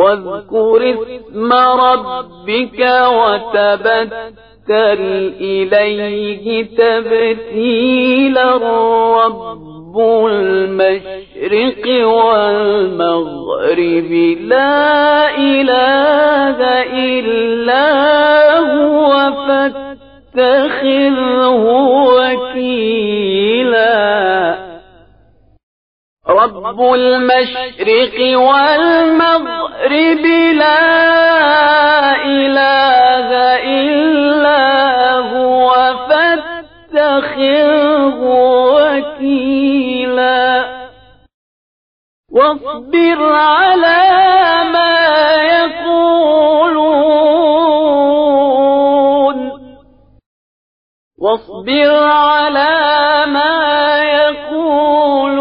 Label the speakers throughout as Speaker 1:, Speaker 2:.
Speaker 1: واذكر اسم ربك وتبتل إليه تبتيلا رب المشرق والمغرب لا إله إلا هو فاتخذه وكيلا رب المشرق والمغرب لا إله إلا هو فاتخذه وكيلا واصبر على ما يقولون واصبر على ما يقولون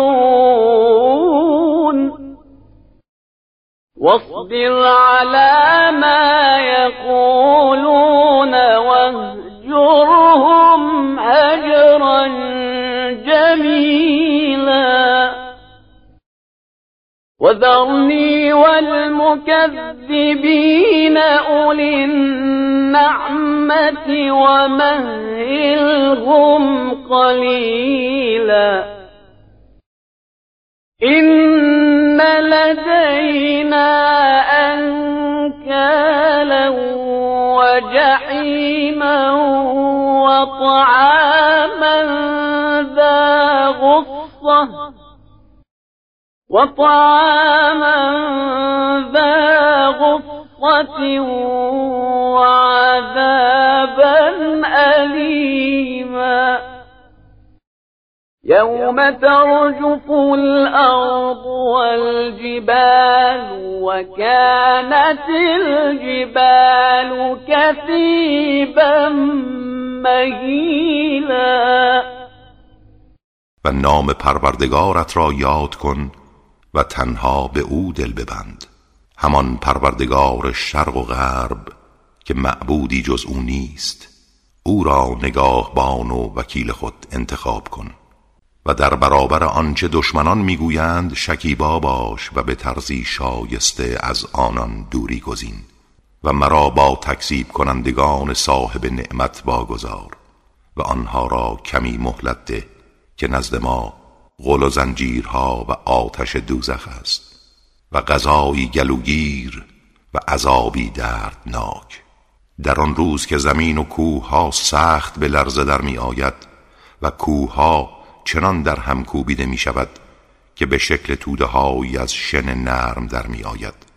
Speaker 1: واصبر على ما يقولون واهجرهم هجرا جميلا وذرني والمكذبين أولي النعمة ومهلهم قليلا وجحيما وطعاما ذا غصة وطعاما ذا غصة وعذابا أليما يوم ترجف الأرض والجبال وكانت الجبال كثيبا مهیلا و نام پروردگارت را یاد کن و تنها به او دل ببند همان پروردگار شرق و غرب که معبودی جز او نیست او را نگاهبان و وکیل خود انتخاب کن و در برابر آنچه دشمنان میگویند شکیبا باش و به طرزی شایسته از آنان دوری گزین و مرا با تکذیب کنندگان صاحب نعمت واگذار و آنها را کمی مهلت ده که نزد ما غل و زنجیرها و آتش دوزخ است و غذایی گلوگیر و عذابی دردناک در آن روز که زمین و کوه ها سخت به لرزه در می آید و کوه ها چنان در هم کوبیده می شود که به شکل توده از شن نرم در می آید